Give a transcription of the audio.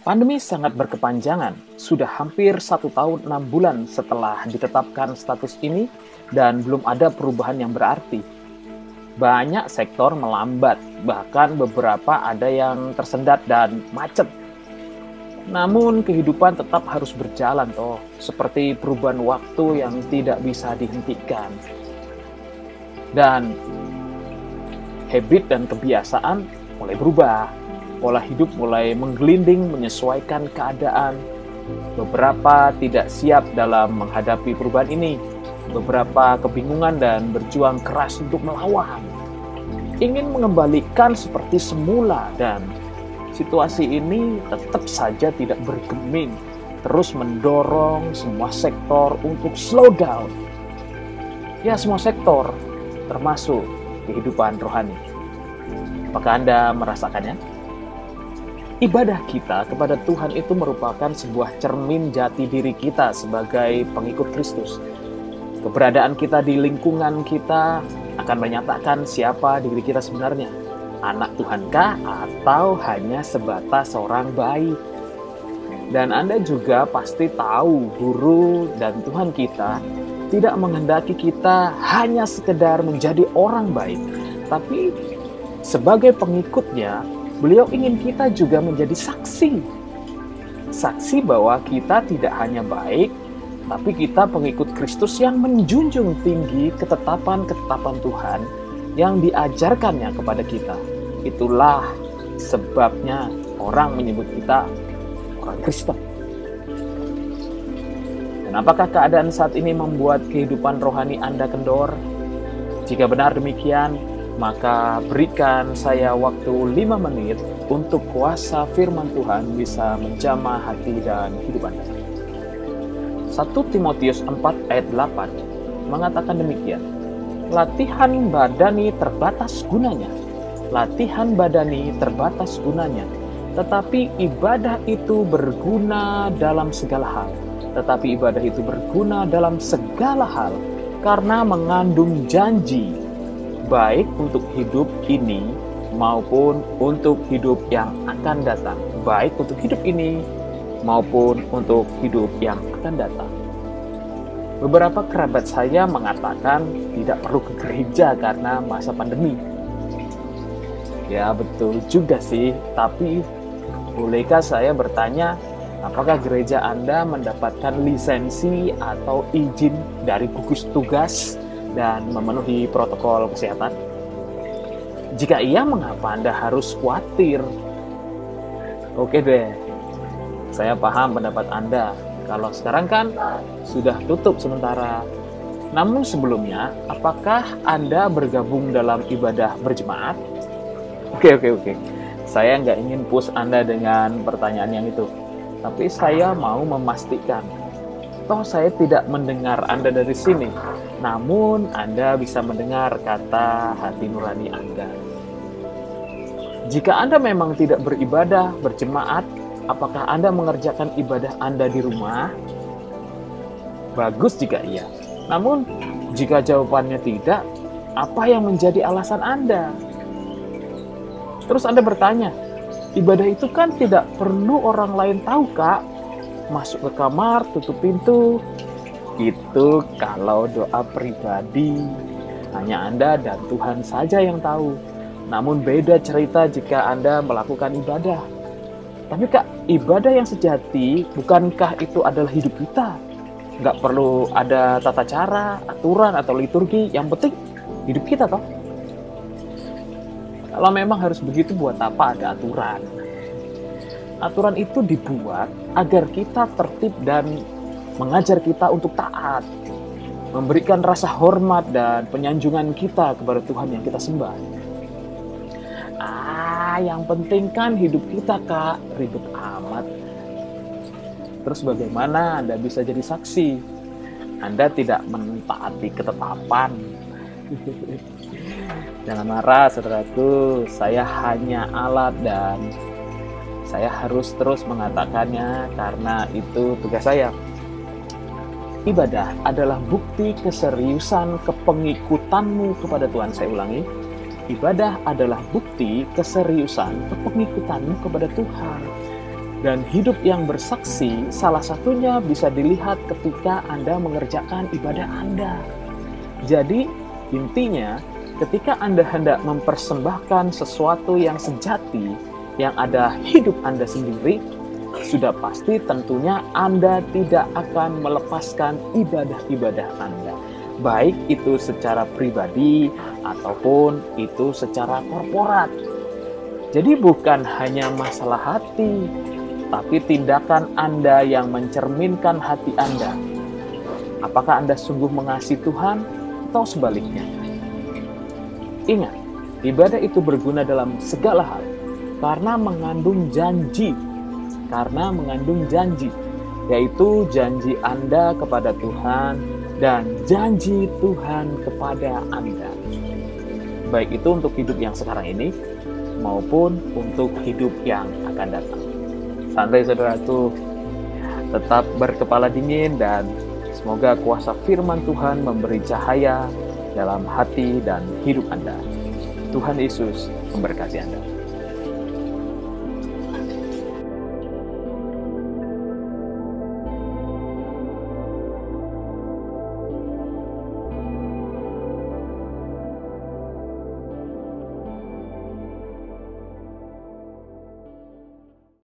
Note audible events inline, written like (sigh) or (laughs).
Pandemi sangat berkepanjangan, sudah hampir satu tahun enam bulan setelah ditetapkan status ini dan belum ada perubahan yang berarti. Banyak sektor melambat, bahkan beberapa ada yang tersendat dan macet. Namun kehidupan tetap harus berjalan toh, seperti perubahan waktu yang tidak bisa dihentikan. Dan habit dan kebiasaan mulai berubah pola hidup mulai menggelinding menyesuaikan keadaan. Beberapa tidak siap dalam menghadapi perubahan ini. Beberapa kebingungan dan berjuang keras untuk melawan. Ingin mengembalikan seperti semula dan situasi ini tetap saja tidak bergeming. Terus mendorong semua sektor untuk slow down. Ya semua sektor, termasuk kehidupan rohani. Apakah Anda merasakannya? Ibadah kita kepada Tuhan itu merupakan sebuah cermin jati diri kita sebagai pengikut Kristus. Keberadaan kita di lingkungan kita akan menyatakan siapa diri kita sebenarnya. Anak Tuhankah atau hanya sebatas seorang bayi? Dan Anda juga pasti tahu guru dan Tuhan kita tidak menghendaki kita hanya sekedar menjadi orang baik, tapi sebagai pengikutnya Beliau ingin kita juga menjadi saksi. Saksi bahwa kita tidak hanya baik, tapi kita pengikut Kristus yang menjunjung tinggi ketetapan-ketetapan Tuhan yang diajarkannya kepada kita. Itulah sebabnya orang menyebut kita orang Kristen. Dan apakah keadaan saat ini membuat kehidupan rohani Anda kendor? Jika benar demikian, maka berikan saya waktu lima menit untuk kuasa firman Tuhan bisa menjamah hati dan hidup Anda. 1 Timotius 4 ayat 8 mengatakan demikian. Latihan badani terbatas gunanya. Latihan badani terbatas gunanya. Tetapi ibadah itu berguna dalam segala hal. Tetapi ibadah itu berguna dalam segala hal karena mengandung janji baik untuk hidup ini maupun untuk hidup yang akan datang, baik untuk hidup ini maupun untuk hidup yang akan datang. Beberapa kerabat saya mengatakan tidak perlu ke gereja karena masa pandemi. Ya, betul juga sih, tapi bolehkah saya bertanya, apakah gereja Anda mendapatkan lisensi atau izin dari gugus tugas dan memenuhi protokol kesehatan? Jika iya, mengapa Anda harus khawatir? Oke deh, saya paham pendapat Anda. Kalau sekarang kan sudah tutup sementara. Namun sebelumnya, apakah Anda bergabung dalam ibadah berjemaat? Oke, oke, oke. Saya nggak ingin push Anda dengan pertanyaan yang itu. Tapi saya mau memastikan toh saya tidak mendengar Anda dari sini, namun Anda bisa mendengar kata hati nurani Anda. Jika Anda memang tidak beribadah, berjemaat, apakah Anda mengerjakan ibadah Anda di rumah? Bagus jika iya. Namun, jika jawabannya tidak, apa yang menjadi alasan Anda? Terus Anda bertanya, ibadah itu kan tidak perlu orang lain tahu, Kak masuk ke kamar, tutup pintu. Itu kalau doa pribadi. Hanya Anda dan Tuhan saja yang tahu. Namun beda cerita jika Anda melakukan ibadah. Tapi kak, ibadah yang sejati bukankah itu adalah hidup kita? Nggak perlu ada tata cara, aturan, atau liturgi. Yang penting hidup kita toh. Kalau memang harus begitu, buat apa ada aturan? Aturan itu dibuat agar kita tertib dan mengajar kita untuk taat, memberikan rasa hormat dan penyanjungan kita kepada Tuhan yang kita sembah. Ah, yang penting kan hidup kita, Kak. Ribet amat. Terus bagaimana Anda bisa jadi saksi? Anda tidak mentaati ketetapan. (laughs) Jangan marah, saudaraku. Saya hanya alat dan saya harus terus mengatakannya karena itu tugas saya. Ibadah adalah bukti keseriusan kepengikutanmu kepada Tuhan. Saya ulangi, ibadah adalah bukti keseriusan kepengikutanmu kepada Tuhan. Dan hidup yang bersaksi salah satunya bisa dilihat ketika Anda mengerjakan ibadah Anda. Jadi, intinya ketika Anda hendak mempersembahkan sesuatu yang sejati, yang ada hidup Anda sendiri, sudah pasti tentunya Anda tidak akan melepaskan ibadah-ibadah Anda. Baik itu secara pribadi ataupun itu secara korporat. Jadi bukan hanya masalah hati, tapi tindakan Anda yang mencerminkan hati Anda. Apakah Anda sungguh mengasihi Tuhan atau sebaliknya? Ingat, ibadah itu berguna dalam segala hal karena mengandung janji. Karena mengandung janji, yaitu janji Anda kepada Tuhan dan janji Tuhan kepada Anda. Baik itu untuk hidup yang sekarang ini maupun untuk hidup yang akan datang santai saudaraku tetap berkepala dingin dan semoga kuasa firman Tuhan memberi cahaya dalam hati dan hidup Anda. Tuhan Yesus memberkati Anda.